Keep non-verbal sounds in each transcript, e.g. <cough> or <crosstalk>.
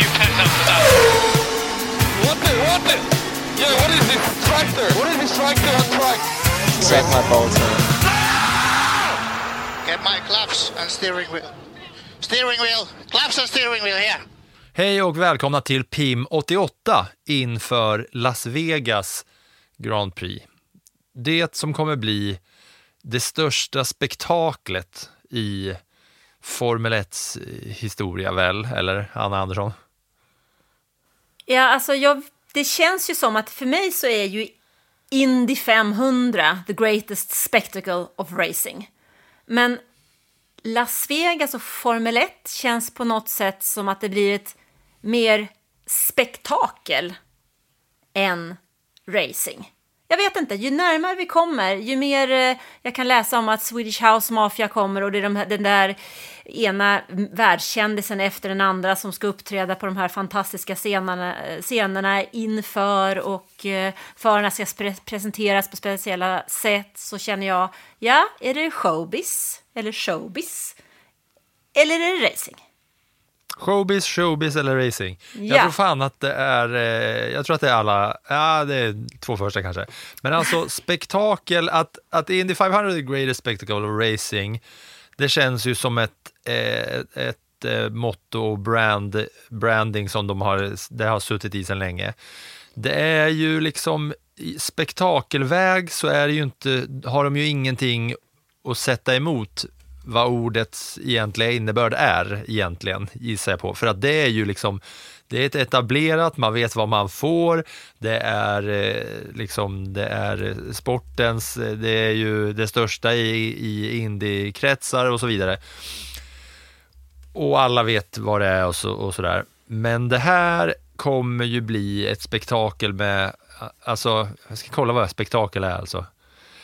A new pen after that. What the, what the? Yeah, what is this tractor? What is this tractor on track? Suck my balls, man. Get my gloves and steering wheel. Steering wheel. Gloves and steering wheel here. Hej och välkomna till PIM 88 inför Las Vegas Grand Prix. Det som kommer bli det största spektaklet i Formel 1s historia väl, eller Anna Andersson? Ja, alltså jag, det känns ju som att för mig så är ju Indy 500 the greatest spectacle of racing. Men Las Vegas och Formel 1 känns på något sätt som att det blir ett mer spektakel än racing. Jag vet inte, ju närmare vi kommer, ju mer eh, jag kan läsa om att Swedish House Mafia kommer och det är de, den där ena världskändisen efter den andra som ska uppträda på de här fantastiska scenerna, eh, scenerna inför och eh, förarna ska pre presenteras på speciella sätt så känner jag, ja, är det showbiz eller showbiz? Eller är det racing? Showbiz, showbiz eller racing? Jag Ja. tror fan att det är, eh, jag tror att det är alla, ja det är två första kanske. Men alltså <laughs> spektakel, att, att Indy 500 är the greatest spectacle of racing, det känns ju som ett, eh, ett eh, motto och brand, branding som de har, det har suttit i sedan länge. Det är ju liksom, spektakelväg så är det ju inte, har de ju ingenting att sätta emot vad ordets egentliga innebörd är egentligen, gissar jag på. För att det är ju liksom, det är ett etablerat, man vet vad man får, det är eh, liksom, det är sportens, eh, det är ju det största i, i indiekretsar och så vidare. Och alla vet vad det är och, så, och sådär. Men det här kommer ju bli ett spektakel med, alltså, jag ska kolla vad spektakel är alltså.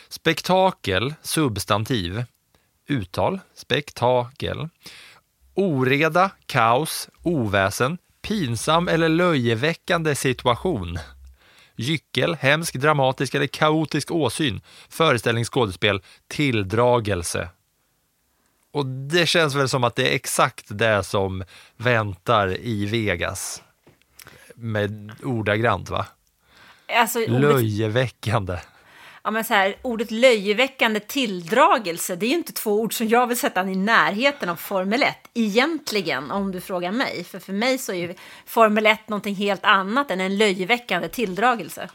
Spektakel, substantiv, uttal, spektakel, oreda, kaos, oväsen, pinsam eller löjeväckande situation, gyckel, hemsk, dramatisk eller kaotisk åsyn, föreställning, skådespel, tilldragelse. Och det känns väl som att det är exakt det som väntar i Vegas. Med ordagrant va? Alltså, ordet, Löjeväckande. Ja, men så här, ordet löjeväckande tilldragelse, det är ju inte två ord som jag vill sätta i närheten av Formel 1, egentligen, om du frågar mig. För för mig så är ju Formel 1 någonting helt annat än en löjeväckande tilldragelse.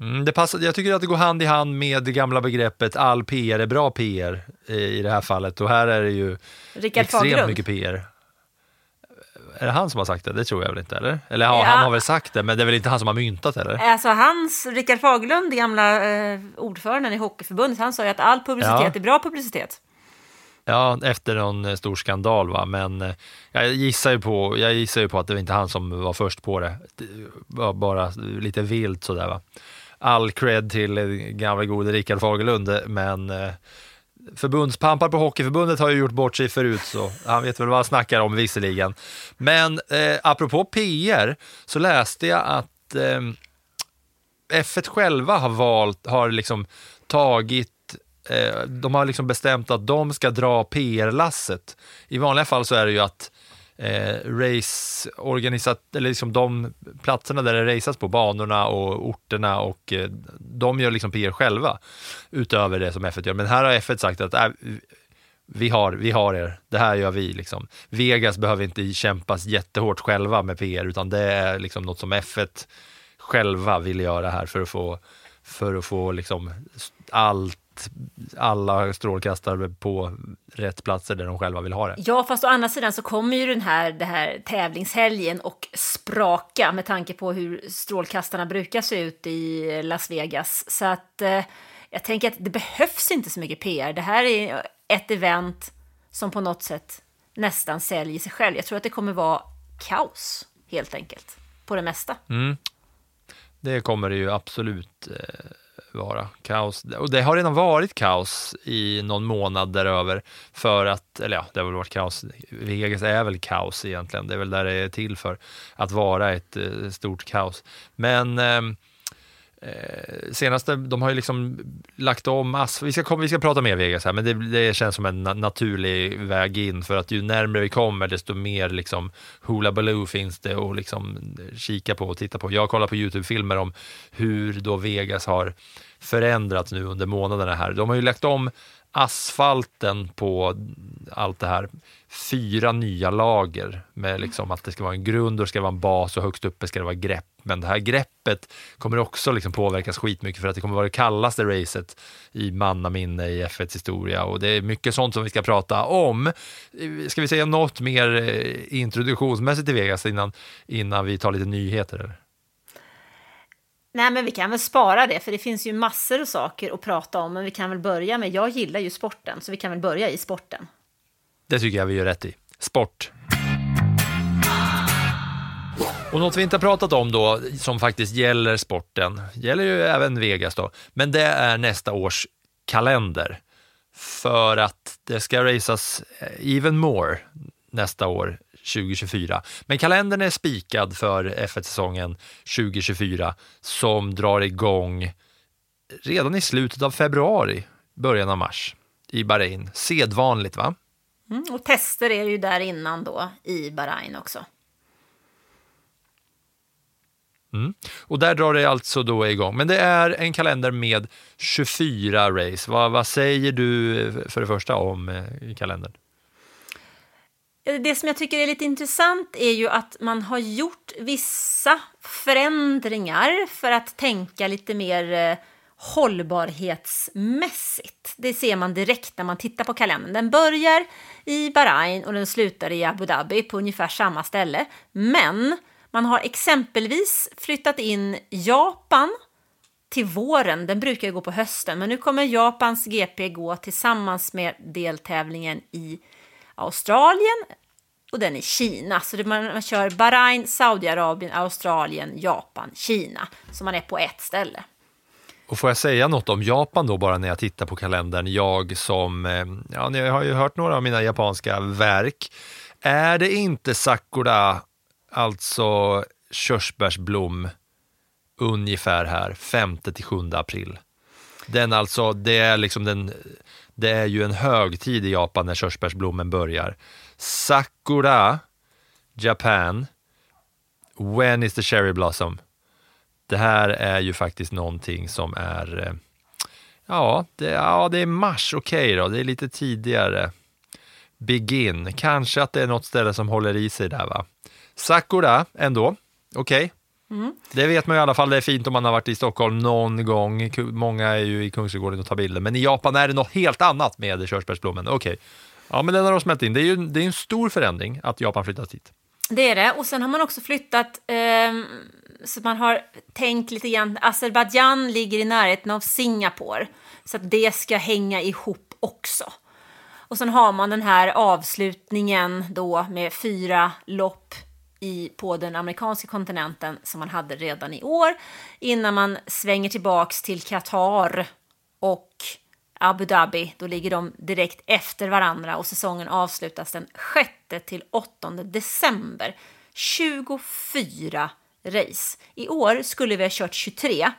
Mm, det passar, jag tycker att det går hand i hand med det gamla begreppet all PR är bra PR i, i det här fallet och här är det ju Rickard extremt Fagerlund. mycket PR. Är det han som har sagt det? Det tror jag väl inte, eller? Eller ja, Ja. han har väl sagt det, men det är väl inte han som har myntat eller? Alltså hans, Rickard Fagerlund, gamla eh, ordföranden i Hockeyförbundet, han sa ju att all publicitet Ja. är bra publicitet. Ja, efter någon eh, stor skandal va, men eh, jag gissar ju på, jag gissar ju på att det var inte han som var först på det. Det var bara lite vilt sådär va. All cred till eh, gamla gode Rickard Fagerlund, eh, men eh, förbundspampar på Hockeyförbundet har ju gjort bort sig förut, så han vet väl vad han snackar om visserligen. Men eh, apropå PR så läste jag att eh, F1 själva har valt, har liksom tagit eh, de har liksom bestämt att de ska dra PR-lasset. I vanliga fall så är det ju att eh, raceorganisat, eller liksom de platserna där det raceas på, banorna och orterna och eh, de gör liksom PR själva utöver det som F1 gör. Men här har F1 sagt att äh, vi har, vi har er, det här gör vi. Liksom. Vegas behöver inte kämpas jättehårt själva med PR, utan det är liksom något som F1 själva vill göra här för att få, för att få liksom allt, alla strålkastare på rätt platser där de själva vill ha det. Ja, fast å andra sidan så kommer ju den här, det här tävlingshelgen och spraka med tanke på hur strålkastarna brukar se ut i Las Vegas. Så att eh, jag tänker att det behövs inte så mycket PR. Det här är ett event som på något sätt nästan säljer sig själv. Jag tror att det kommer vara kaos helt enkelt, på det mesta. Det kommer det ju absolut eh, vara kaos. Och det har redan varit kaos i någon månad däröver för att, eller ja, det har väl varit kaos. Vegas är väl kaos egentligen. Det är väl där det är till för att vara ett eh, stort kaos. Men ehm, eh, senaste, de har ju liksom lagt om ass. Vi ska, komma- vi ska prata mer Vegas här, men det, det känns som en na- naturlig väg in för att ju närmare vi kommer, desto mer liksom Hula Baloo finns det att liksom kika på och titta på. Jag kollar på Youtube-filmer om hur då Vegas har förändrats nu under månaderna här. De har ju lagt om asfalten på allt det här. Fyra nya lager med liksom att det ska vara en grund och det ska vara en bas och högst uppe ska det vara grepp. Men det här greppet kommer också liksom påverkas skitmycket för att det kommer vara det kallaste racet i mannaminne i F1s historia och det är mycket sånt som vi ska prata om. Ska vi säga något mer eh, introduktionsmässigt i Vegas innan, innan vi tar lite nyheter? Eller? Nej, men vi kan väl spara det, för det finns ju massor av saker att prata om. Men vi kan väl börja med, jag gillar ju sporten, så vi kan väl börja i sporten. Det tycker jag vi gör rätt i. Sport. Och något vi inte har pratat om då, som faktiskt gäller sporten, gäller ju även Vegas då, men det är nästa års kalender. För att det ska raceas eh, even more nästa år, 2024. Men kalendern är spikad för F1-säsongen 2024 som drar igång redan i slutet av februari, början av mars i Bahrain. Sedvanligt va? Mm, och tester är ju där innan då, i Bahrain också. Och där drar det alltså då igång. Men det är en kalender med 24 race. Vad, vad säger du för det första om eh, kalendern? Eh, det som jag tycker är lite intressant är ju att man har gjort vissa förändringar för att tänka lite mer eh, hållbarhetsmässigt. Det ser man direkt när man tittar på kalendern. Den börjar i Bahrain och den slutar i Abu Dhabi på ungefär samma ställe. Men man har exempelvis flyttat in Japan till våren. Den brukar ju gå på hösten, men nu kommer Japans GP gå tillsammans med deltävlingen i Australien och den i Kina. Så man, man kör Bahrain, Saudiarabien, Australien, Japan, Kina. Så man är på ett ställe. Och får jag säga något om Japan då bara när jag tittar på kalendern? Jag som, eh, ja ni har ju hört några av mina japanska verk. Är det inte Sakura, alltså körsbärsblom, ungefär här, 5 till 7 april? Den alltså, det är liksom den, det är ju en högtid i Japan när körsbärsblommen börjar. Sakura, Japan, when is the cherry blossom? Det här är ju faktiskt någonting som är, eh, ja, det, ja, det är mars, okej då, det är lite tidigare. Begin, kanske att det är något ställe som håller i sig där va. Sakura ändå, okej. Det vet man ju i alla fall, det är fint om man har varit i Stockholm någon gång. Många är ju i Kungsträdgården och tar bilder, men i Japan är det något helt annat med körsbärsblommen. Okej, ja men den har de smält in. Det är ju det är en stor förändring att Japan flyttas dit. Det är det. Och sen har man också flyttat, ehm, så man har tänkt lite grann, Azerbajdzjan ligger i närheten av Singapore, så att det ska hänga ihop också. Och sen har man den här avslutningen då med fyra lopp i, på den amerikanska kontinenten som man hade redan i år, innan man svänger tillbaks till Qatar och Abu Dhabi. Då ligger de direkt efter varandra och säsongen avslutas den 6 till 8 december. 24 race. I år skulle vi ha kört 23.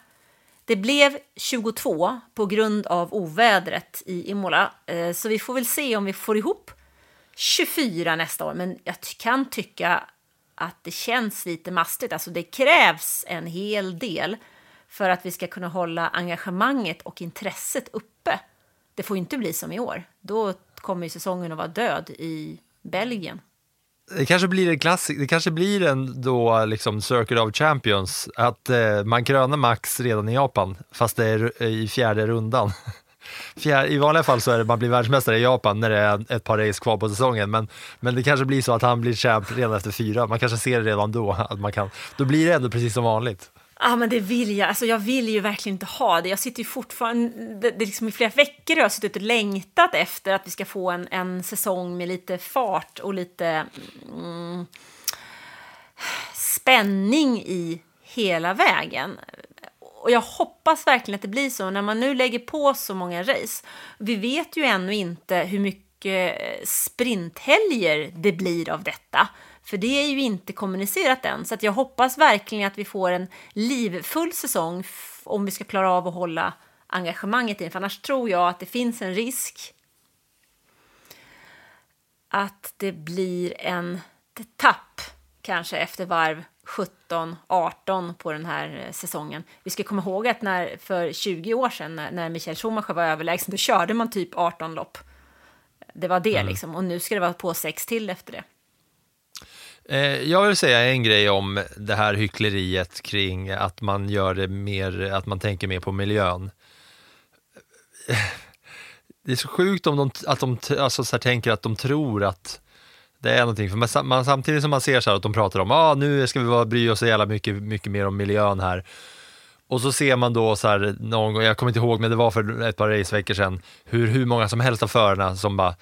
Det blev 22 på grund av ovädret i Imola, eh, så vi får väl se om vi får ihop 24 nästa år. Men jag kan tycka att det känns lite mastigt. Alltså det krävs en hel del för att vi ska kunna hålla engagemanget och intresset uppe. Det får ju inte bli som i år. Då kommer ju säsongen att vara död i Belgien. Det kanske blir en klassik, det kanske blir en då liksom Circuit of Champions, att eh, man krönar Max redan i Japan, fast det är i fjärde rundan. <laughs> Fjär, I vanliga fall så är det man blir världsmästare i Japan när det är ett par race kvar på säsongen, men, men det kanske blir så att han blir champ redan efter fyra. Man kanske ser det redan då, att man kan, då blir det ändå precis som vanligt. Ja, men det vill jag. Alltså, jag vill ju verkligen inte ha det. Jag sitter ju fortfarande... Det, det är liksom I flera veckor har jag suttit och längtat efter att vi ska få en, en säsong med lite fart och lite... Mm, spänning i hela vägen. Och jag hoppas verkligen att det blir så när man nu lägger på så många race. Vi vet ju ännu inte hur mycket eh, sprinthelger det blir av detta. För det är ju inte kommunicerat än. Så att jag hoppas verkligen att vi får en livfull säsong om vi ska klara av att hålla engagemanget i För annars tror jag att det finns en risk att det blir en tapp kanske efter varv 17, 18 på den här eh, säsongen. Vi ska komma ihåg att när, för 20 år sedan när, när Michael Schumacher var överlägsen, då körde man typ 18 lopp. Det var det mm. liksom, och nu ska det vara på sex till efter det. Eh, jag vill säga en grej om det här hyckleriet kring att man gör det mer, att man tänker mer på miljön. <laughs> Det är så sjukt om de, att de alltså så tänker att de tror att det är någonting, för man, man, samtidigt som man ser så att de pratar om ah, nu ska vi bara bry oss så jävla mycket, mycket mer om miljön här. Och så ser man då så här, någon gång, jag kommer inte ihåg, men det var för ett par raceveckor sedan, hur, hur många som helst av förarna som bara,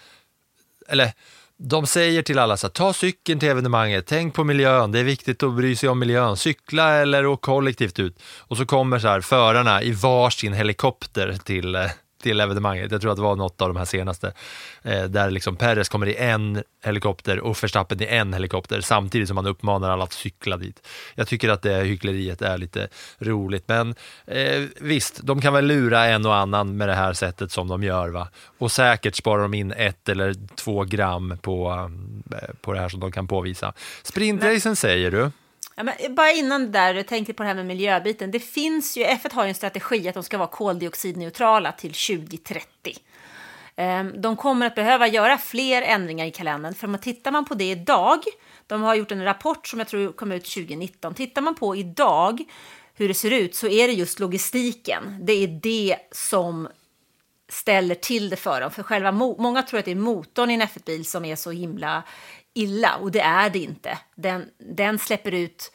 eller de säger till alla så här, ta cykeln till evenemanget, tänk på miljön, det är viktigt att bry sig om miljön, cykla eller åk kollektivt ut. Och så kommer så här förarna i varsin helikopter till, eh, till evenemanget. Jag tror att det var något av de här senaste, eh, där liksom Perez kommer i en helikopter och Verstappen i en helikopter samtidigt som man uppmanar alla att cykla dit. Jag tycker att det hyckleriet är lite roligt, men eh, visst, de kan väl lura en och annan med det här sättet som de gör, va? Och säkert sparar de in ett eller två gram på, eh, på det här som de kan påvisa. Sprintracen säger du? Ja, men bara innan det där, jag tänkte på det här med miljöbiten. Det finns ju, F1 har ju en strategi att de ska vara koldioxidneutrala till 2030. Ehm, de kommer att behöva göra fler ändringar i kalendern, för om man tittar man på det idag, de har gjort en rapport som jag tror kom ut 2019, tittar man på idag hur det ser ut så är det just logistiken, det är det som ställer till det för dem. För själva, många tror att det är motorn i en F1-bil som är så himla illa och det är det inte. Den, den släpper ut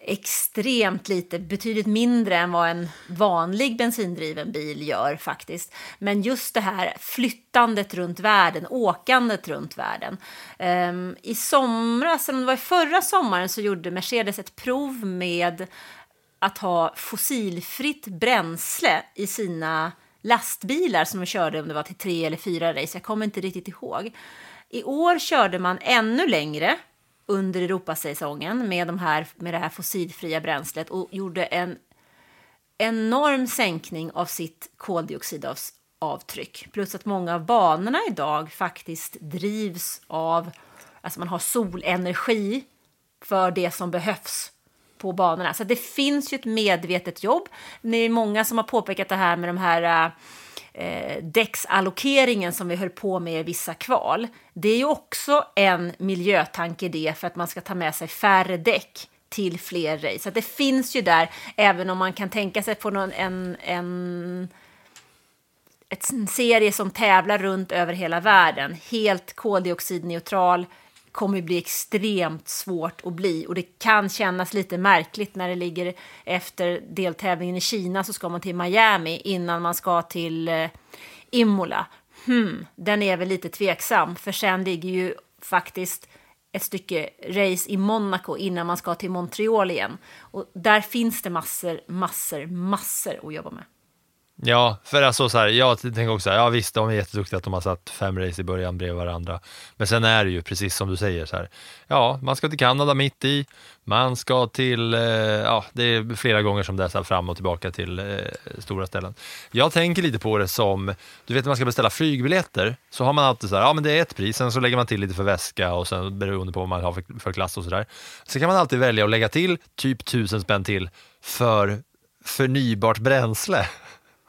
extremt lite, betydligt mindre än vad en vanlig bensindriven bil gör faktiskt. Men just det här flyttandet runt världen, åkandet runt världen. Um, I somras, eller det var förra sommaren, så gjorde Mercedes ett prov med att ha fossilfritt bränsle i sina lastbilar som de körde om det var till tre eller fyra race, jag kommer inte riktigt ihåg. I år körde man ännu längre under Europasäsongen med, de här, med det här fossilfria bränslet och gjorde en enorm sänkning av sitt koldioxidavtryck. Plus att många av banorna idag faktiskt drivs av, alltså man har solenergi för det som behövs på banorna. Så det finns ju ett medvetet jobb. Det är många som har påpekat det här med de här äh, eh, däcksallokeringen som vi höll på med i vissa kval. Det är ju också en miljötanke det för att man ska ta med sig färre däck till fler race. Så det finns ju där, även om man kan tänka sig på någon, en, en, en serie som tävlar runt över hela världen, helt koldioxidneutral, kommer bli extremt svårt att bli och det kan kännas lite märkligt när det ligger efter deltävlingen i Kina så ska man till Miami innan man ska till eh, Imola. Hmm, den är väl lite tveksam för sen ligger ju faktiskt ett stycke race i Monaco innan man ska till Montreal igen. Och där finns det massor, massor, massor att jobba med. Ja, för alltså så här, jag tänker också här, ja visst, de är jätteduktiga att de har satt fem race i början bredvid varandra. Men sen är det ju precis som du säger så här, ja, man ska till Kanada mitt i, man ska till, eh, ja, det är flera gånger som det är så här fram och tillbaka till eh, stora ställen. Jag tänker lite på det som, du vet när man ska beställa flygbiljetter, så har man alltid så här, ja men det är ett pris, sen så lägger man till lite för väska och sen beroende på vad man har för, för klass och sådär. Sen kan man alltid välja att lägga till typ tusen spänn till för förnybart bränsle.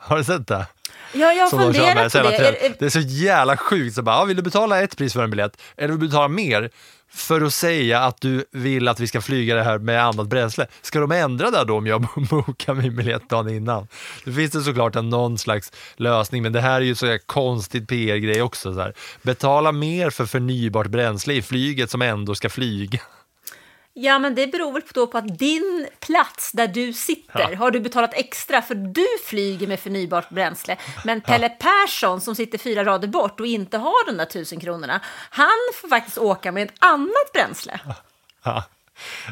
Har du sett det? Ja, jag har funderat på det. Det är så jävla sjukt. Så bara, ja, vill du betala ett pris för en biljett eller vill du betala mer för att säga att du vill att vi ska flyga det här med annat bränsle? Ska de ändra det då om jag <laughs> bokar min biljett dagen innan? Det finns det såklart en någon slags lösning, men det här är ju så konstigt PR-grej också. Så här. Betala mer för förnybart bränsle i flyget som ändå ska flyga. Ja, men det beror väl då på att din plats där du sitter ja. har du betalat extra för du flyger med förnybart bränsle. Men Pelle ja. Persson som sitter fyra rader bort och inte har de där tusen kronorna, han får faktiskt åka med ett annat bränsle. Ja.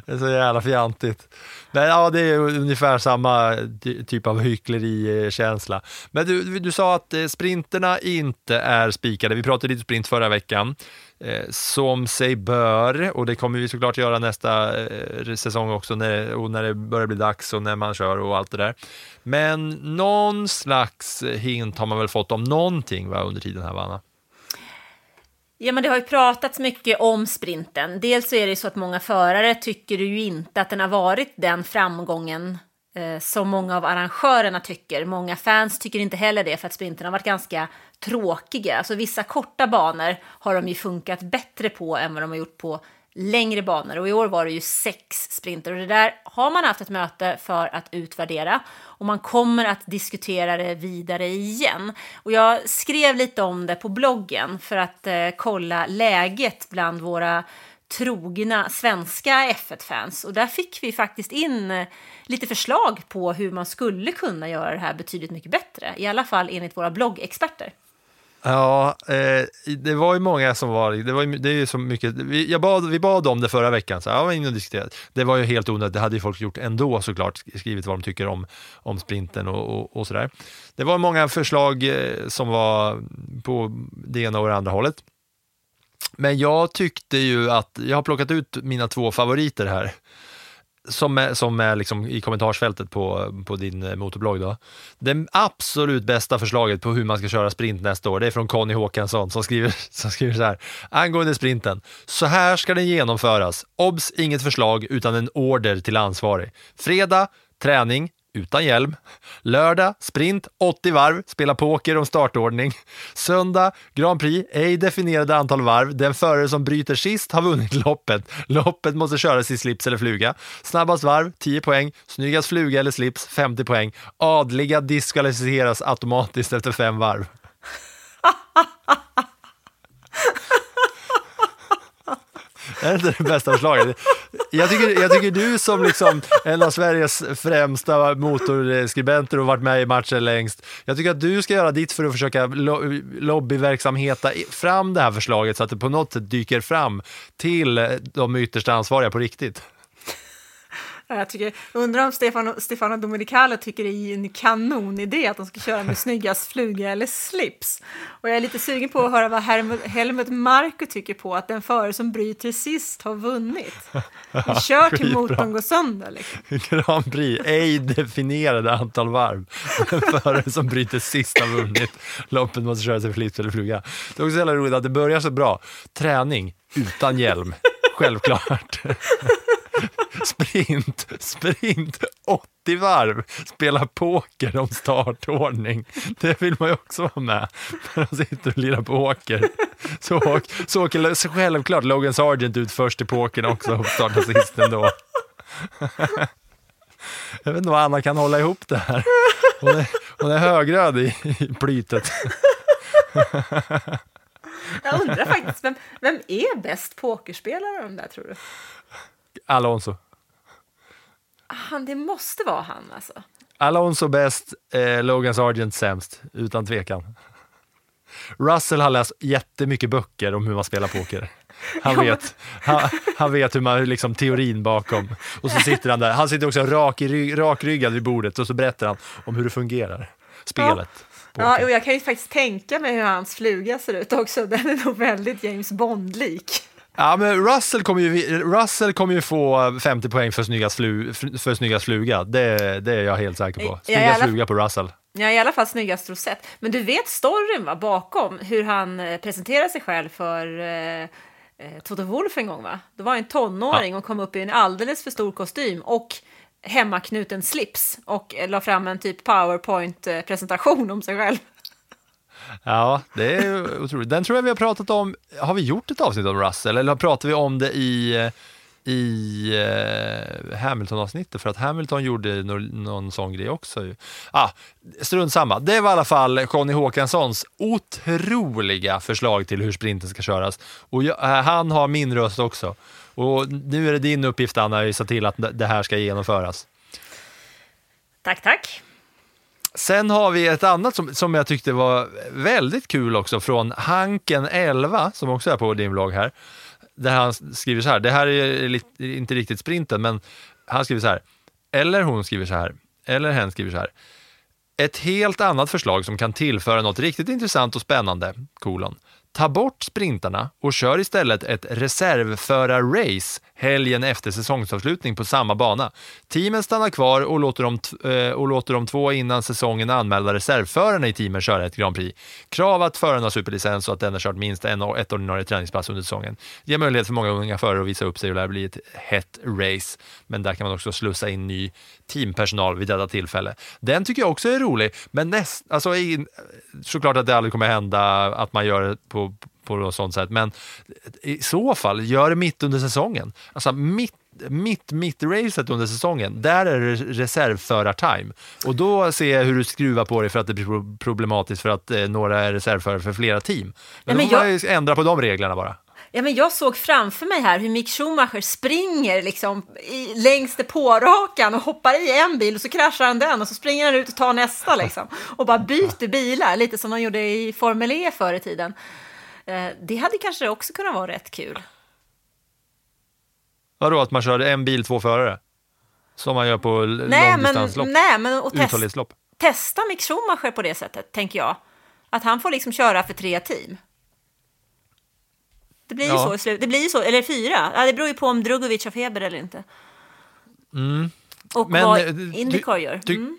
Det är så jävla fjantigt. Men ja, det är ungefär samma ty- typ av hycklerikänsla. Men du, du sa att eh, sprinterna inte är spikade. Vi pratade lite sprint förra veckan. Eh, som sig bör, och det kommer vi såklart göra nästa eh, säsong också när, och när det börjar bli dags och när man kör och allt det där. Men någon slags hint har man väl fått om någonting va, under tiden här, Vanna? Ja, men det har ju pratats mycket om sprinten. Dels så är det så att många förare tycker ju inte att den har varit den framgången eh, som många av arrangörerna tycker. Många fans tycker inte heller det för att sprinten har varit ganska tråkiga. Alltså vissa korta banor har de ju funkat bättre på än vad de har gjort på längre banor och i år var det ju sex sprinter och det där har man haft ett möte för att utvärdera och man kommer att diskutera det vidare igen. Och jag skrev lite om det på bloggen för att eh, kolla läget bland våra trogna svenska F1-fans och där fick vi faktiskt in eh, lite förslag på hur man skulle kunna göra det här betydligt mycket bättre, i alla fall enligt våra bloggexperter. Ja, eh, det var ju många som var, det, var det är ju så mycket, vi, jag bad, vi bad om det förra veckan, så jag var inne och diskuterade. Det var ju helt onödigt, det hade ju folk gjort ändå såklart, skrivit vad de tycker om, om sprinten och, och, och sådär. Det var många förslag eh, som var på det ena och det andra hållet. Men jag tyckte ju att, jag har plockat ut mina två favoriter här som är, som är liksom i kommentarsfältet på, på din eh, motorblogg. Då. Det absolut bästa förslaget på hur man ska köra sprint nästa år, det är från Conny Håkansson som skriver, <laughs> som skriver så här. Angående sprinten. Så här ska den genomföras. Obs! Inget förslag utan en order till ansvarig. Fredag, träning, utan hjälm. Lördag, sprint, 80 varv, spela poker om startordning. Söndag, Grand Prix, ej definierade antal varv. Den förare som bryter sist har vunnit loppet. Loppet måste köras i slips eller fluga. Snabbast varv, 10 poäng. Snyggast fluga eller slips, 50 poäng. Adliga diskvalificeras automatiskt efter fem varv. <laughs> Är det inte det bästa förslaget? Jag tycker, jag tycker du som liksom en av Sveriges främsta motorskribenter och varit med i matchen längst. Jag tycker att du ska göra ditt för att försöka lo lobbyverksamheta fram det här förslaget så att det på något sätt dyker fram till de ytterst ansvariga på riktigt. <laughs> Jag tycker, undrar om Stefano, Stefano Domenicali tycker det är en kanonidé att de ska köra med snyggast <laughs> fluga eller slips. Och jag är lite sugen på att höra vad Helmut, Marko tycker på att den förare som bryter sist har vunnit. Vi <laughs> kör till motorn går sönder. Liksom. Grand Prix, ej definierade antal varv. Den förare som bryter sist har vunnit. Loppet måste köras i slips eller fluga. Det är också jävla roligt att det börjar så bra. Träning utan hjälm, självklart. Sprint, sprint, 80 varv, spela poker om startordning. Det vill man ju också vara med när de sitter och lirar poker. Så, så åker så självklart Logan Sargent ut först i pokern också och startar sist ändå. Jag vet inte vad Anna kan hålla ihop det här. Hon är, hon är högröd i, i plytet. Jag undrar faktiskt, vem, vem är bäst pokerspelare av de där tror du? Alonso. Han, det måste vara han alltså. Alonso bäst, eh, Logan Sargent sämst, utan tvekan. Russell har läst jättemycket böcker om hur man spelar poker. Han vet, han, han vet hur man, liksom teorin bakom. Och så sitter han där, han sitter också rak i rygg, rakryggad vid bordet och så berättar han om hur det fungerar, spelet. Ja, och jag kan ju faktiskt tänka mig hur hans fluga ser ut också. Den är nog väldigt James Bond-lik. Ja, men Russell kommer ju, Russell kommer ju få 50 poäng för snyggast, flu, för snyggast fluga. Det, det är jag helt säker på. Snyggast alla... fluga på Russell. Ja, i alla fall snyggast rosett. Men du vet storyn va, bakom hur han eh, presenterade sig själv för eh, eh, Toto Wolff en gång va? Det var en tonåring ja. och kom upp i en alldeles för stor kostym och hemmaknuten slips och la fram en typ powerpoint-presentation om sig själv. Ja, det är otroligt. Den tror jag vi har pratat om. Har vi gjort ett avsnitt om Russell eller pratar vi om det i, i eh, Hamilton-avsnittet? För att Hamilton gjorde no, någon sån grej också. Ah, strunt samma. Det var i alla fall Conny Håkanssons otroliga förslag till hur sprinten ska köras. Och jag, eh, han har min röst också. Och nu är det din uppgift, Anna, att se till att det här ska genomföras. Tack, tack. Sen har vi ett annat som, som jag tyckte var väldigt kul också från Hanken 11, som också är på din blogg här. där han skriver så här, det här är lite, inte riktigt sprinten, men han skriver så här, eller hon skriver så här, eller hen skriver så här. Ett helt annat förslag som kan tillföra något riktigt intressant och spännande, kolon. Ta bort sprintarna och kör istället ett reservförar-race helgen efter säsongsavslutning på samma bana. Teamen stannar kvar och låter, de, eh, och låter de två innan säsongen anmälda reservförarna i teamen köra ett Grand Prix. Krav att föraren har superlicens och att den har kört minst en, ett ordinarie träningspass under säsongen. Ger möjlighet för många unga förare att visa upp sig och lär bli ett hett race. Men där kan man också slussa in ny teampersonal vid detta tillfälle. Den tycker jag också är rolig, men näst, alltså, såklart att det aldrig kommer hända att man gör det på, på något sånt sätt, men i så fall, gör det mitt under säsongen. Alltså mitt mitt, mitt racet under säsongen, där är det reservförar-time. Och då ser jag hur du skruvar på dig för att det blir pro- problematiskt för att eh, några är reservförare för flera team. Men, men då får jag- man ändra på de reglerna bara. Ja, men jag såg framför mig här hur Mick Schumacher springer liksom i, längs depårakan och hoppar i en bil och så kraschar han den och så springer han ut och tar nästa liksom. Och bara byter bilar, lite som de gjorde i Formel E förr i tiden. Eh, Det hade kanske också kunnat vara rätt kul. Vadå, att man kör en bil, två förare? Som man gör på Nej, långdistanslopp? nej, men och test, testa Mick Schumacher på det sättet, tänker jag. Att han får liksom köra för tre team. Det blir ju Ja. så i slut. Det blir ju så, eller fyra. Ja, det beror ju på om Drugovic har feber eller inte. Och Men, vad eh, Indycar gör. ty- Mm.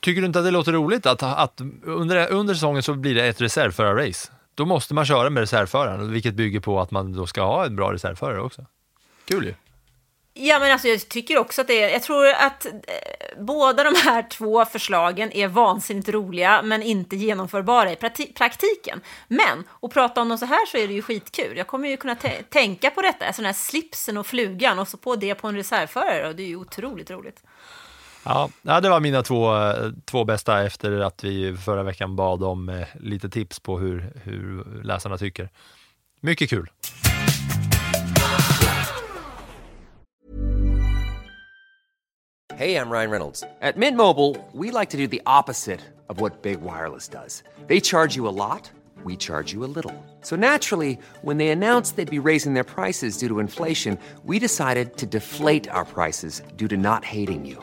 Tycker du inte att det låter roligt att, att under, under säsongen så blir det ett reservförarrace? Då måste man köra med reservföraren, vilket bygger på att man då ska ha en bra reservförare också. Kul ju. Ja, men alltså jag tycker också att det är, jag tror att eh, båda de här två förslagen är vansinnigt roliga, men inte genomförbara i prati- praktiken. Men att prata om dem så här så är det ju skitkul. Jag kommer ju kunna tä- tänka på detta, alltså den här slipsen och flugan och så på det på en reservförare och det är ju otroligt roligt. Ja, det var mina två, eh, två bästa efter att vi förra veckan bad om eh, lite tips på hur, hur läsarna tycker. Mycket kul. Hej, jag Ryan Reynolds. På Mint Mobile, we like to do the opposite of what Big Wireless does. They charge you a lot, we charge you a little. So naturally, when they announced they'd be raising their prices due to inflation, we decided to deflate our prices due to not hating you.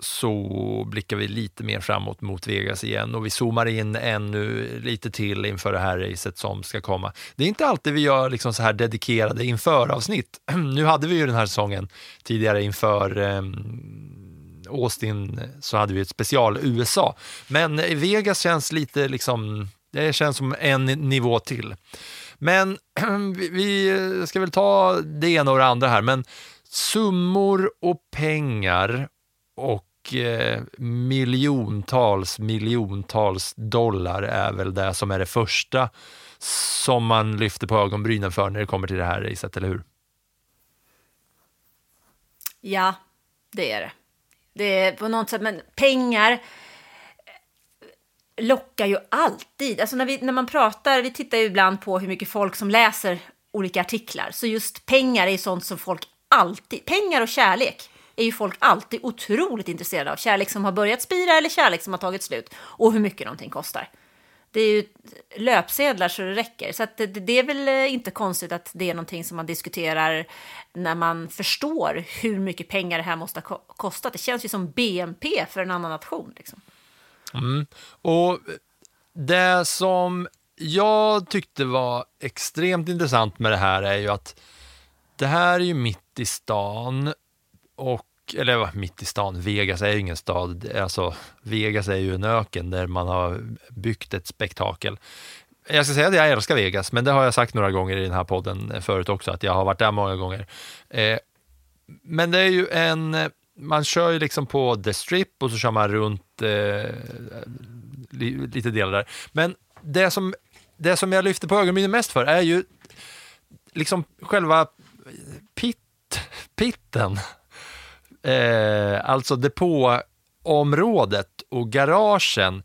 så blickar vi lite mer framåt mot Vegas igen och vi zoomar in ännu lite till inför det här racet som ska komma. Det är inte alltid vi gör liksom så här dedikerade inför-avsnitt. <clears throat> Nu hade vi ju den här säsongen tidigare inför eh, Austin så hade vi ett special USA. Men Vegas känns lite liksom, det känns som en nivå till. Men <clears throat> vi- vi ska väl ta det ena och det andra här, men summor och pengar och eh, miljontals, miljontals dollar är väl det som är det första som man lyfter på ögonbrynen för när det kommer till det här racet, eller hur? Ja, det är det. Det är på något sätt, men pengar eh, lockar ju alltid. Alltså när, vi, när man pratar, vi tittar ju ibland på hur mycket folk som läser olika artiklar, så just pengar är sånt som folk alltid, pengar och kärlek är ju folk alltid otroligt intresserade av. Kärlek som har börjat spira eller kärlek som har tagit slut och hur mycket någonting kostar. Det är ju löpsedlar så det räcker. Så att det, det är väl eh, inte konstigt att det är någonting som man diskuterar när man förstår hur mycket pengar det här måste ha kostat. Det känns ju som BNP för en annan nation. Liksom. Mm. Och det som jag tyckte var extremt intressant med det här är ju att det här är ju mitt i stan och eller mitt i stan, Vegas är ju ingen stad, alltså Vegas är ju en öken där man har byggt ett spektakel. Jag ska säga att jag älskar Vegas, men det har jag sagt några gånger i den här podden förut också, att jag har varit där många gånger. Eh, men det är ju en, man kör ju liksom på The Strip och så kör man runt eh, li, lite delar där. Men det som, det som jag lyfter på ögonbrynen mest för är ju liksom själva pit, pitten. Eh, alltså depåområdet och garagen.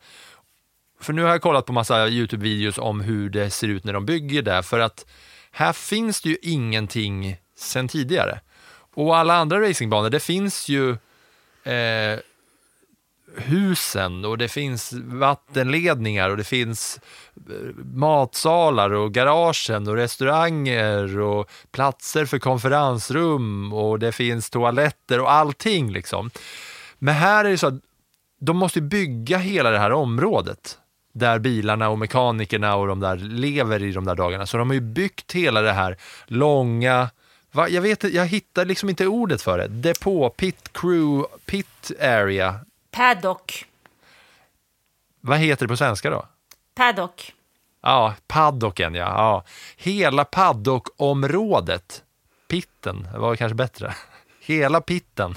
För nu har jag kollat på massa YouTube-videos om hur det ser ut när de bygger där, för att här finns det ju ingenting sen tidigare. Och alla andra racingbanor, det finns ju eh, husen och det finns vattenledningar och det finns eh, matsalar och garagen och restauranger och platser för konferensrum och det finns toaletter och allting liksom. Men här är det så att de måste bygga hela det här området där bilarna och mekanikerna och de där lever i de där dagarna. Så de har ju byggt hela det här långa, va, jag, vet, jag hittar liksom inte ordet för det, depå, pit crew, pit area. Paddock. Vad heter det på svenska då? Paddock. Ja, paddocken ja. ja. Hela paddockområdet, pitten var kanske bättre. <laughs> Hela pitten.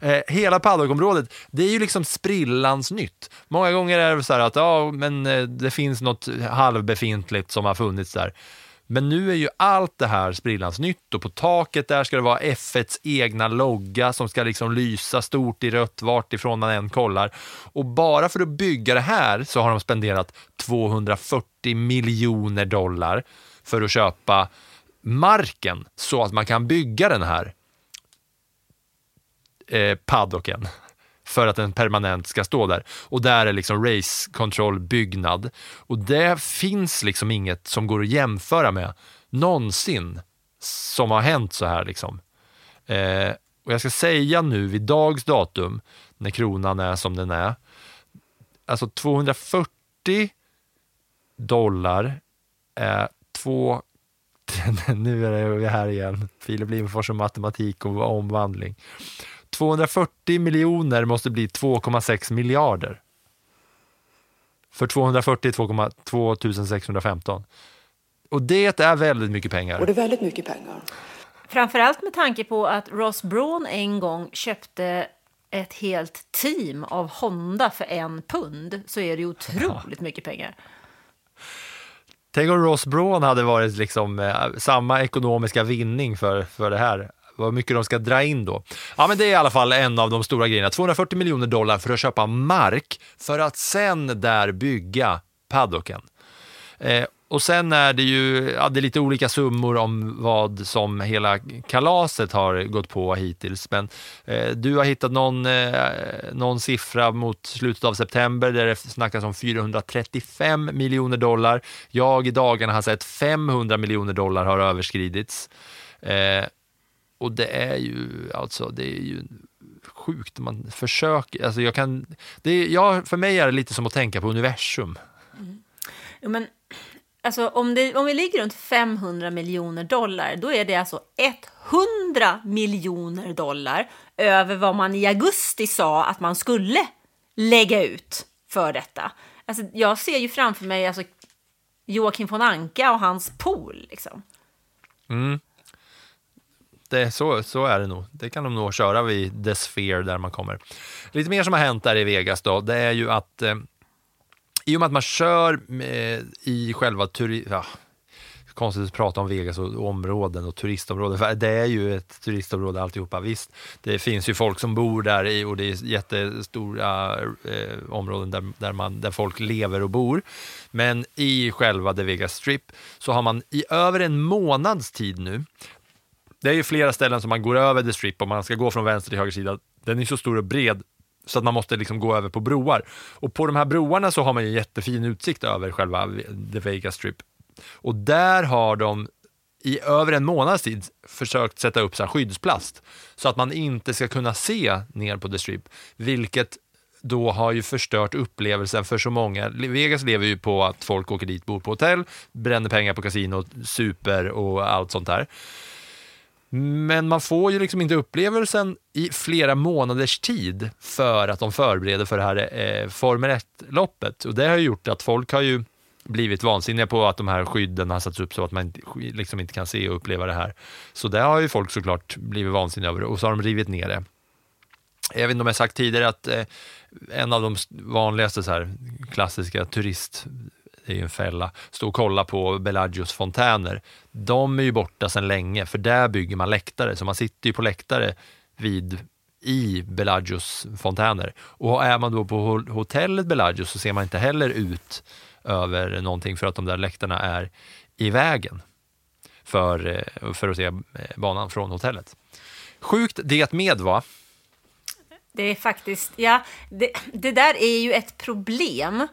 Eh, hela paddockområdet, det är ju liksom sprillans nytt. Många gånger är det så här att ja, men eh, det finns något halvbefintligt som har funnits där. Men nu är ju allt det här sprillans nytt och på taket där ska det vara F1s egna logga som ska liksom lysa stort i rött vart ifrån man än kollar. Och bara för att bygga det här så har de spenderat 240 miljoner dollar för att köpa marken så att man kan bygga den här eh, paddocken för att den permanent ska stå där. Och där är liksom race control byggnad. Och det finns liksom inget som går att jämföra med någonsin som har hänt så här. Liksom. Eh, och jag ska säga nu vid dags datum, när kronan är som den är, alltså 240 dollar är två <laughs> nu är vi här igen, Filip Lindfors och matematik och omvandling. 240 miljoner måste bli 2,6 miljarder. För 240 är 2615. Och det är väldigt mycket pengar. Och det är väldigt mycket pengar. Framförallt med tanke på att Ross Braun en gång köpte ett helt team av Honda för en pund så är det otroligt mycket pengar. Tänk om Ross Braun hade varit liksom, eh, samma ekonomiska vinning för, för det här vad mycket de ska dra in då. Ja, men det är i alla fall en av de stora grejerna. 240 miljoner dollar för att köpa mark för att sen där bygga paddocken. Eh, och sen är det ju ja, det är lite olika summor om vad som hela kalaset har gått på hittills. Men eh, du har hittat någon, eh, någon siffra mot slutet av september där det snackas om 435 miljoner dollar. Jag i dagarna har sett 500 miljoner dollar har överskridits. Eh, och det är ju, alltså, det är ju sjukt. Man försöker, alltså jag kan, det är, ja, för mig är det lite som att tänka på universum. Mm. Jo, men, alltså, om, det, om vi ligger runt 500 miljoner dollar, då är det alltså 100 miljoner dollar över vad man i augusti sa att man skulle lägga ut för detta. Alltså, jag ser ju framför mig alltså, Joakim von Anka och hans pool. Liksom. Mm det, så, så är det nog. Det kan de nog köra vid The Sphere där man kommer. Lite mer som har hänt där i Vegas då, det är ju att eh, i och med att man kör eh, i själva turi ja, konstigt att prata om Vegas och områden och turistområden, för det är ju ett turistområde alltihopa. Visst, det finns ju folk som bor där i, och det är jättestora eh, områden där, där, man, där folk lever och bor. Men i själva The Vegas Strip så har man i över en månads tid nu det är ju flera ställen som man går över The Strip om man ska gå från vänster till höger sida. Den är så stor och bred så att man måste liksom gå över på broar. Och på de här broarna så har man ju jättefin utsikt över själva The Vegas Strip. Och där har de i över en månads tid försökt sätta upp så skyddsplast så att man inte ska kunna se ner på The Strip, vilket då har ju förstört upplevelsen för så många. Vegas lever ju på att folk åker dit, bor på hotell, bränner pengar på kasino, super och allt sånt där. Men man får ju liksom inte upplevelsen i flera månaders tid för att de förbereder för det här eh, Formel 1-loppet. Och det har gjort att folk har ju blivit vansinniga på att de här skydden har satts upp så att man liksom inte kan se och uppleva det här. Så det har ju folk såklart blivit vansinniga över och så har de rivit ner det. Jag vet inte om jag sagt tidigare att eh, en av de vanligaste så här, klassiska turist det är ju en fälla, stå och kolla på Bellagios fontäner. De är ju borta sedan länge, för där bygger man läktare, så man sitter ju på läktare vid i Bellagios fontäner. Och är man då på hotellet Bellagio så ser man inte heller ut över någonting för att de där läktarna är i vägen för, eh, för att se eh, banan från hotellet. Sjukt det med va? Det är faktiskt, ja, det, det där är ju ett problem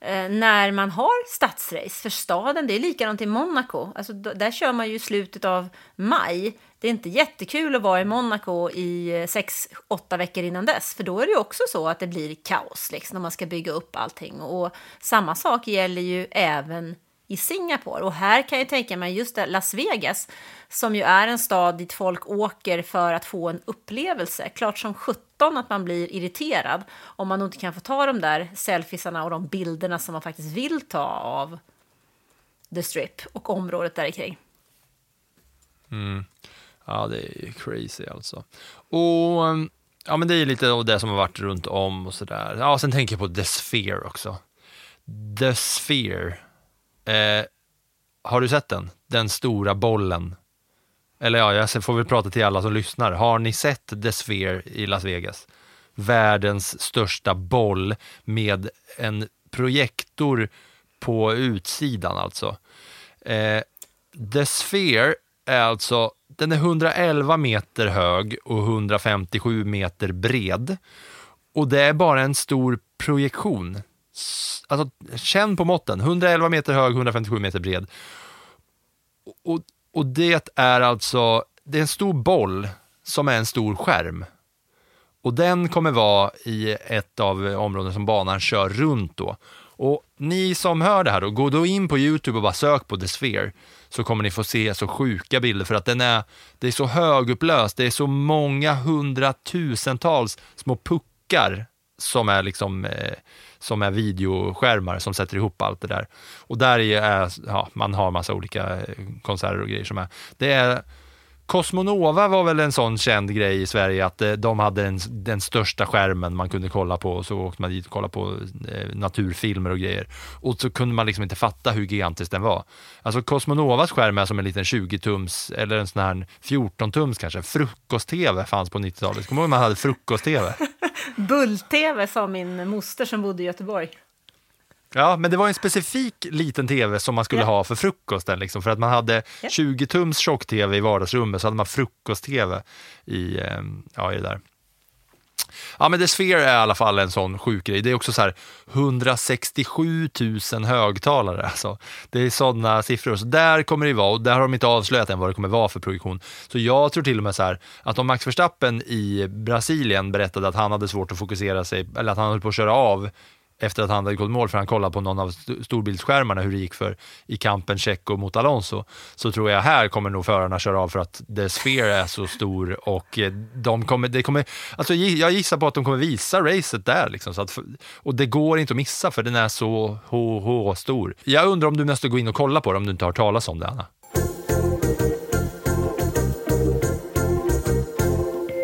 Eh, när man har stadsrace. För staden, det är likadant i Monaco. Alltså, där kör man ju i slutet av maj. Det är inte jättekul att vara i Monaco i eh, sex, åtta veckor innan dess. För då är det ju också så att det blir kaos liksom, när man ska bygga upp allting. Och samma sak gäller ju även i Singapore. Och här kan jag tänka mig just det, Las Vegas, som ju är en stad dit folk åker för att få en upplevelse. Klart som 17 att man blir irriterad om man inte kan få ta de där selfiesarna och de bilderna som man faktiskt vill ta av The Strip och området där kring. Mm. Ja, det är crazy alltså. Och ehm, ja, men det är lite av det som har varit runt om och sådär. Ja, sen tänker jag på The Sphere också. The Sphere. Eh, har du sett den? Den stora bollen. Eller ja, jag får väl prata till alla som lyssnar. Har ni sett The Sphere i Las Vegas? Världens största boll med en projektor på utsidan alltså. Eh, The Sphere är alltså, den är 111 meter hög och 157 meter bred. Och det är bara en stor projektion. Alltså, känn på måtten. 111 meter hög, 157 meter bred. Och, och det är alltså, det är en stor boll som är en stor skärm. Och den kommer vara i ett av områden som banan kör runt då. Och ni som hör det här då, gå då in på Youtube och bara sök på The Sphere så kommer ni få se så sjuka bilder för att den är, det är så högupplöst, det är så många hundratusentals små puckar som är liksom eh, som är videoskärmar som sätter ihop allt det där. Och där är, ja, man har massa olika eh, konserter och grejer som är. Det är Cosmonova var väl en sån känd grej i Sverige att eh, de hade den, den största skärmen man kunde kolla på och så åkte man dit och kollade på eh, naturfilmer och grejer. Och så kunde man liksom inte fatta hur gigantisk den var. Alltså Cosmonovas skärm är som en liten 20-tums eller en sån här 14-tums kanske. Frukost-tv fanns på 90-talet. Kommer du ihåg man hade frukost-tv? <laughs> Bull-TV sa min moster som bodde i Göteborg. Ja, men det var en specifik liten tv som man skulle Ja. ha för frukosten. Liksom, för att man hade Ja. 20-tums tjock-tv i vardagsrummet, så hade man frukost-tv i, eh, ja, i det där. Ja, men The Sphere är i alla fall en sån sjuk grej. Det är också så här 167 000 högtalare. Alltså. Det är sådana siffror. Så där kommer det vara, och där har de inte avslöjat än vad det kommer vara för projektion. Så jag tror till och med så här att om Max Verstappen i Brasilien berättade att han hade svårt att fokusera sig, eller att han höll på att köra av efter att han hade gått mål för han kollade på någon av storbildsskärmarna hur det gick för i kampen Checo mot Alonso, så tror jag här kommer nog förarna köra av för att The Sphere är så stor och eh, de kommer, det kommer, alltså jag gissar på att de kommer visa racet där liksom, så att, och det går inte att missa för den är så HH stor. Jag undrar om du måste gå in och kolla på det om du inte har hört talas om det Anna?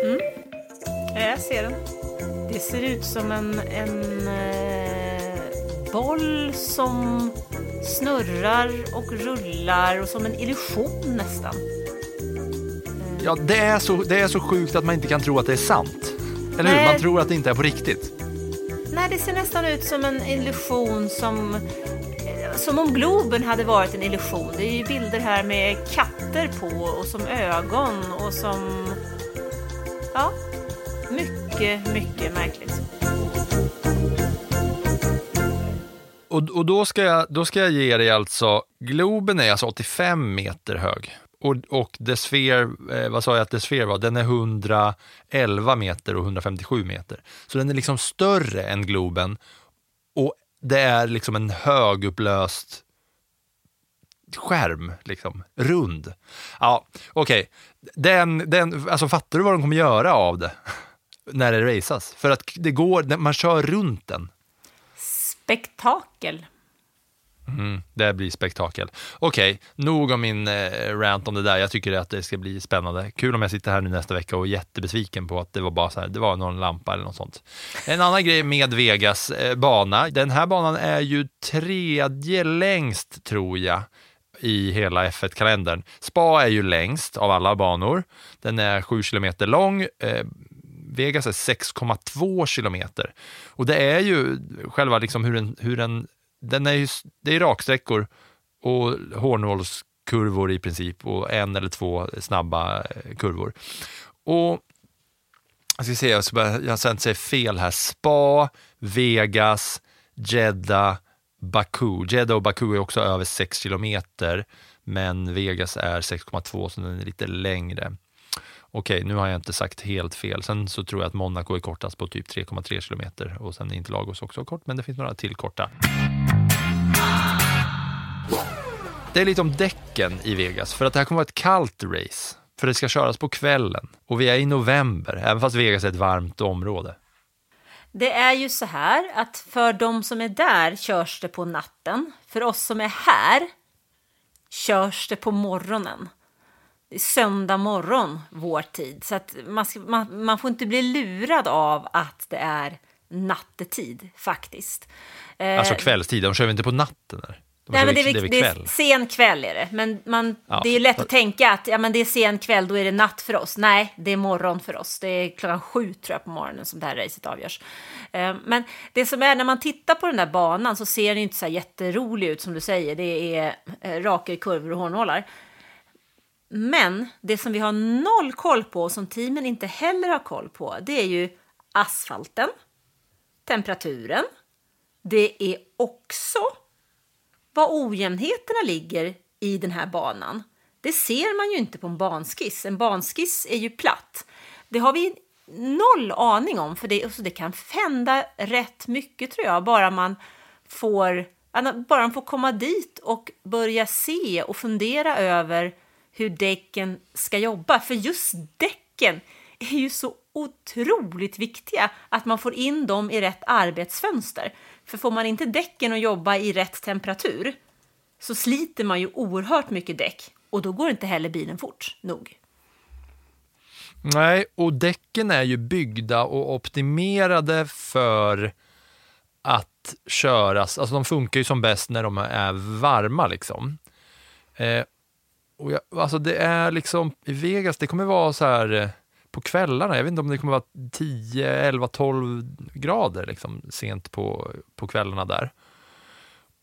Mm. Ja, jag ser den. Det ser ut som en, en eh, boll som snurrar och rullar och som en illusion nästan. Ja, det är, så, det är så sjukt att man inte kan tro att det är sant. Eller hur? Nej. Man tror att det inte är på riktigt. Nej, det ser nästan ut som en illusion som... eh, Som om Globen hade varit en illusion. Det är ju bilder här med katter på och som ögon och som... Ja, mycket, mycket märkligt. Och, och då, ska jag, då ska jag ge dig alltså, Globen är alltså 85 meter hög. Och, och The Sphere, eh, vad sa jag att The Sphere var? Den är 111 meter och 157 meter. Så den är liksom större än Globen. Och det är liksom en högupplöst skärm, liksom, rund. Ja, okej. Den, den, alltså fattar du vad de kommer göra av det? <laughs> När det raceas? För att det går, man kör runt den. Spektakel. Mm, det blir spektakel. Okej, nog om min eh, rant om det där. Jag tycker att det ska bli spännande. Kul om jag sitter här nu nästa vecka och är jättebesviken på att det var bara så här, det var någon lampa eller något sånt. En annan grej med Vegas eh, bana, den här banan är ju tredje längst tror jag i hela F1-kalendern. Spa är ju längst av alla banor. Den är sju kilometer lång. Eh, Vegas är 6,2 kilometer. Och det är ju själva liksom hur en, hur en den är ju, det är raksträckor och hårnålskurvor i princip och en eller två snabba eh, kurvor. Och jag ska se, jag, ska bara, jag ska inte säga fel här. Spa, Vegas, Jeddah, Baku. Jeddah och Baku är också över 6 kilometer, men Vegas är 6,2 så den är lite längre. Okej, nu har jag inte sagt helt fel. Sen så tror jag att Monaco är kortast på typ 3,3 kilometer och sen är inte Lagos också kort, men det finns några till korta. Det är lite om däcken i Vegas, för att det här kommer vara ett kallt race. För det ska köras på kvällen och vi är i november, även fast Vegas är ett varmt område. Det är ju så här att för de som är där körs det på natten. För oss som är här körs det på morgonen. Det är söndag morgon, vår tid. Så att man, man, man får inte bli lurad av att det är nattetid, faktiskt. Alltså kvällstid, de kör vi inte på natten? Eller? De Nej, men det, är, det är kväll. sen kväll är det. Men man, Ja. det är ju lätt att tänka att ja, men det är sen kväll, då är det natt för oss. Nej, det är morgon för oss. Det är klockan sju tror jag på morgonen som det här racet avgörs. Eh, Men det som är när man tittar på den där banan så ser den inte så här jätterolig ut som du säger. Det är eh, raka kurvor och hårnålar. Men det som vi har noll koll på och som teamen inte heller har koll på, det är ju asfalten, temperaturen. Det är också var ojämnheterna ligger i den här banan. Det ser man ju inte på en banskiss. En banskiss är ju platt. Det har vi noll aning om, för det, alltså det kan hända rätt mycket tror jag, bara man får, bara man får komma dit och börja se och fundera över hur däcken ska jobba. För just däcken är ju så otroligt viktiga att man får in dem i rätt arbetsfönster. För får man inte däcken att jobba i rätt temperatur så sliter man ju oerhört mycket däck och då går inte heller bilen fort nog. Nej, och däcken är ju byggda och optimerade för att köras. Alltså de funkar ju som bäst när de är varma liksom. Eh, och jag, alltså det är liksom, i Vegas, det kommer vara så här eh, på kvällarna, jag vet inte om det kommer vara 10, 11, 12 grader liksom, sent på, på kvällarna där.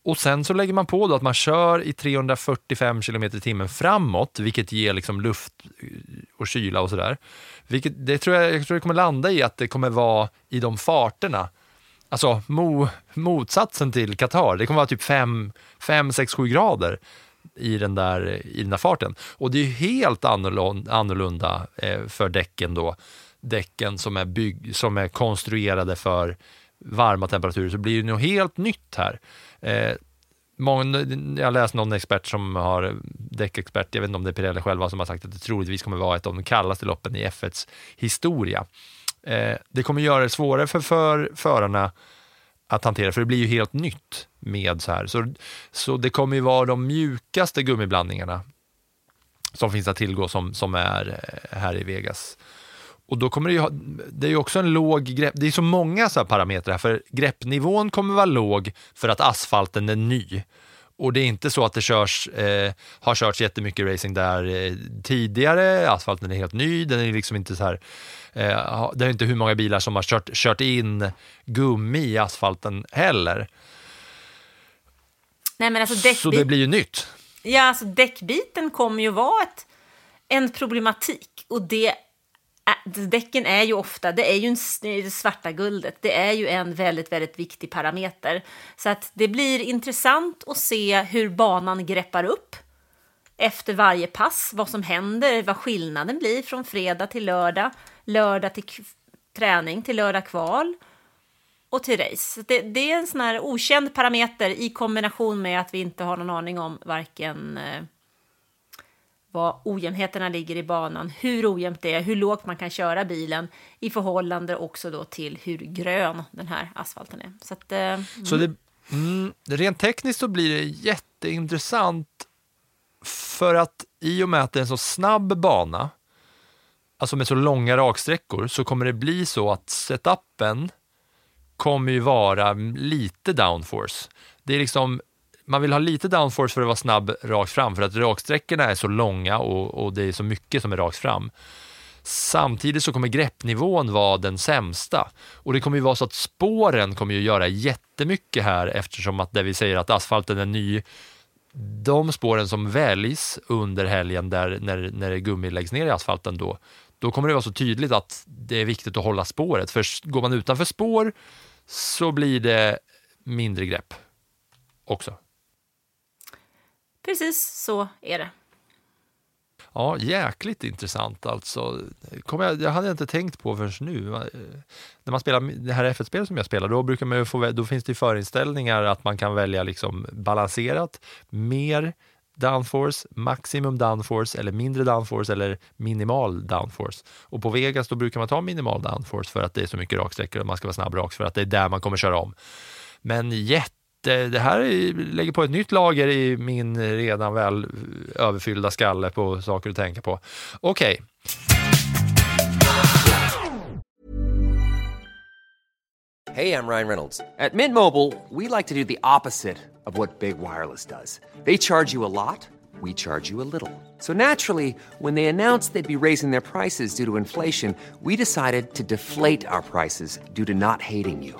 Och sen så lägger man på då att man kör i 345 km i timmen framåt, vilket ger liksom luft eh, och kyla och sådär. Vilket, det tror jag, jag tror det kommer landa i att det kommer vara i de farterna. Alltså mo, motsatsen till Qatar, det kommer vara typ 5, 5 6, 7 grader i den där, i den där farten. Och det är ju helt annorlunda, eh, för däcken då. Däcken som är, bygg, som är konstruerade för varma temperaturer, så blir det något helt nytt här. Eh, många, jag läste någon expert som har, däckexpert, jag vet inte om det är Pirelli själva, som har sagt att det troligtvis kommer vara ett av de kallaste loppen i F1s historia. Eh, det kommer göra det svårare för, för förarna att hantera, för det blir ju helt nytt med så här. Så, så det kommer ju vara de mjukaste gummiblandningarna som finns att tillgå som, som är eh, här i Vegas. Och då kommer det ju ha, det är ju också en låg grepp, det är så många så här parametrar för greppnivån kommer vara låg för att asfalten är ny. Och det är inte så att det körs, eh, har körts jättemycket racing där eh, tidigare, asfalten är helt ny, den är liksom inte så här, eh, det är inte hur många bilar som har kört, kört in gummi i asfalten heller. Nej, men alltså Så däckbit, det blir ju nytt. ja, alltså däckbiten kommer ju vara ett, en problematik och det Däcken är ju ofta, det är ju en, det svarta guldet, det är ju en väldigt, väldigt viktig parameter. Så att det blir intressant att se hur banan greppar upp efter varje pass, vad som händer, vad skillnaden blir från fredag till lördag, lördag till träning, till lördag kval och till race. Det, det är en sån här okänd parameter i kombination med att vi inte har någon aning om varken eh, var ojämnheterna ligger i banan, hur ojämnt det är, hur lågt man kan köra bilen i förhållande också då till hur grön den här asfalten är. Så att, eh, Så det, mm, rent tekniskt så blir det jätteintressant för att i och med att det är en så snabb bana, alltså med så långa raksträckor, så kommer det bli så att setupen kommer ju vara lite downforce. Det är liksom, man vill ha lite downforce för att vara snabb rakt fram, för att raksträckorna är så långa och, och det är så mycket som är rakt fram. Samtidigt så kommer greppnivån vara den sämsta. Och det kommer ju vara så att spåren kommer ju göra jättemycket här eftersom att det vi säger att asfalten är ny de spåren som väljs under helgen där, när, när gummi läggs ner i asfalten då, då kommer det vara så tydligt att det är viktigt att hålla spåret. För går man utanför spår så blir det mindre grepp också. Precis så är det. Ja, jäkligt intressant alltså. Kom jag, jag hade inte tänkt på förrän nu. Eh, när man spelar det här F1-spelet som jag spelar, då, brukar man få, då finns det förinställningar att man kan välja liksom balanserat, mer downforce, maximum downforce eller mindre downforce eller minimal downforce. Och på Vegas då brukar man ta minimal downforce för att det är så mycket raksträckor och man ska vara snabb raks för att det är där man kommer köra om. Men jätte Eh, det här lägger på ett nytt lager i min redan väl överfyllda skalle på saker att tänka på. Okej. Okay. Hej, jag Ryan Reynolds. På Mint Mobile, we like to do the opposite of what Big Wireless does. They charge you a lot, we charge you a little. So naturally, when they announced they'd be raising their prices due to inflation, we decided to deflate our prices due to not hating you.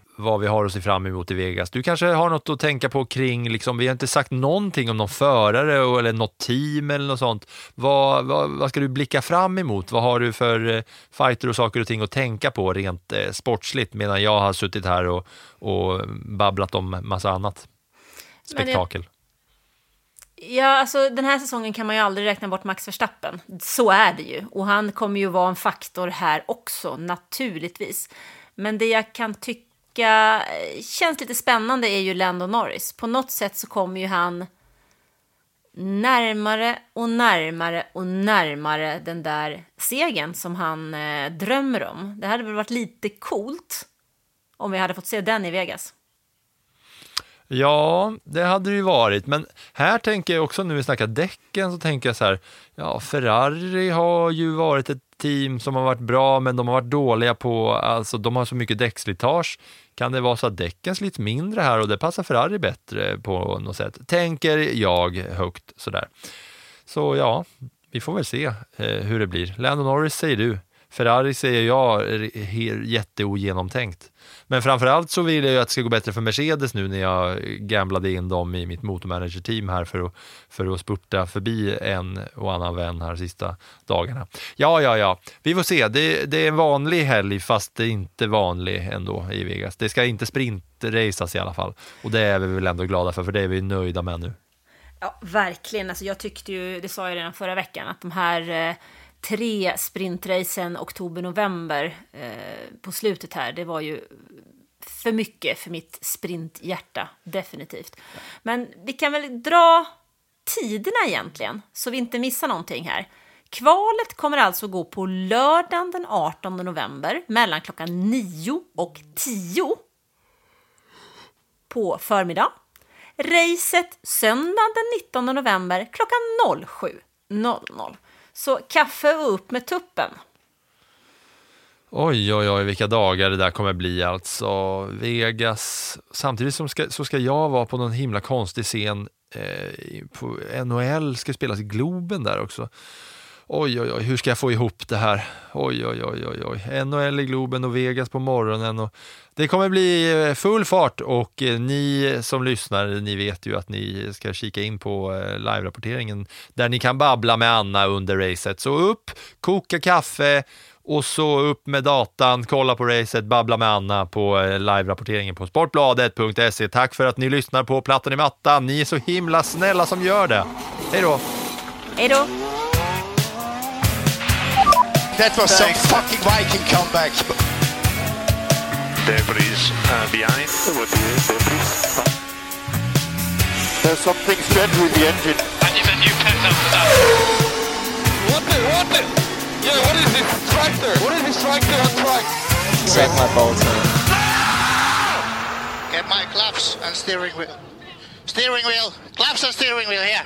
vad vi har att se fram emot i Vegas. Du kanske har något att tänka på kring, liksom, vi har inte sagt någonting om någon förare eller något team eller något sånt. Vad, vad, vad ska du blicka fram emot? Vad har du för eh, fighter och saker och ting att tänka på rent eh, sportsligt medan jag har suttit här och, och babblat om massa annat spektakel? Ja, alltså den här säsongen kan man ju aldrig räkna bort Max Verstappen. Så är det ju. Och han kommer ju vara en faktor här också, naturligtvis. Men det jag kan tycka tycka eh, känns lite spännande är ju Lando Norris. På något sätt så kommer ju han närmare och närmare och närmare den där segern som han eh, drömmer om. Det hade väl varit lite coolt om vi hade fått se den i Vegas. Ja, det hade det ju varit, men här tänker jag också när vi snackar däcken så tänker jag så här, ja, Ferrari har ju varit ett team som har varit bra, men de har varit dåliga på, alltså de har så mycket däckslitage. Kan det vara så att däcken slits mindre här och det passar Ferrari bättre på något sätt? Tänker jag högt sådär. Så ja, vi får väl se eh, hur det blir. Lando Norris säger du. Ferrari säger jag är jätteogenomtänkt. Men framförallt så vill jag ju att det ska gå bättre för Mercedes nu när jag gamblade in dem i mitt motormanager-team här för att, för att spurta förbi en och annan vän här sista dagarna. Ja, ja, ja, vi får se. Det, det är en vanlig helg fast det är inte vanlig ändå i Vegas. Det ska inte sprintracas i alla fall och det är vi väl ändå glada för, för det är vi nöjda med nu. Ja, verkligen. Alltså, jag tyckte ju, det sa jag redan förra veckan, att de här eh, tre sprintracen oktober-november eh, på slutet här, det var ju för mycket för mitt sprinthjärta, definitivt. Men vi kan väl dra tiderna egentligen, så vi inte missar någonting här. Kvalet kommer alltså gå på lördagen den 18 november mellan klockan 9 och 10 på förmiddag. Racet söndagen den 19 november klockan 07.00. Så kaffe och upp med tuppen. Oj, oj, oj, vilka dagar det där kommer bli alltså. Vegas, samtidigt som ska, så ska jag vara på någon himla konstig scen eh, på NHL, ska spelas i Globen där också. Oj, oj, oj, hur ska jag få ihop det här? Oj, oj, oj, oj, oj. NHL i Globen och Vegas på morgonen. Och det kommer bli eh, full fart och eh, ni som lyssnar, ni vet ju att ni ska kika in på eh, live-rapporteringen där ni kan babbla med Anna under racet. Så upp, koka kaffe, och så upp med datan, kolla på racet, babbla med Anna på live-rapporteringen på sportbladet.se. Tack för att ni lyssnar på Plattan i mattan. Ni är så himla snälla som gör det. Hej då! Hej då! That was some fucking Viking comeback. Debris uh, behind. There's something strange with the engine. And you've a new pet after that. What the, what the? Yeah, what is this tractor? What is this tractor on track? Set my bolts in. Get my claps and steering wheel. Steering wheel. Claps and steering wheel here.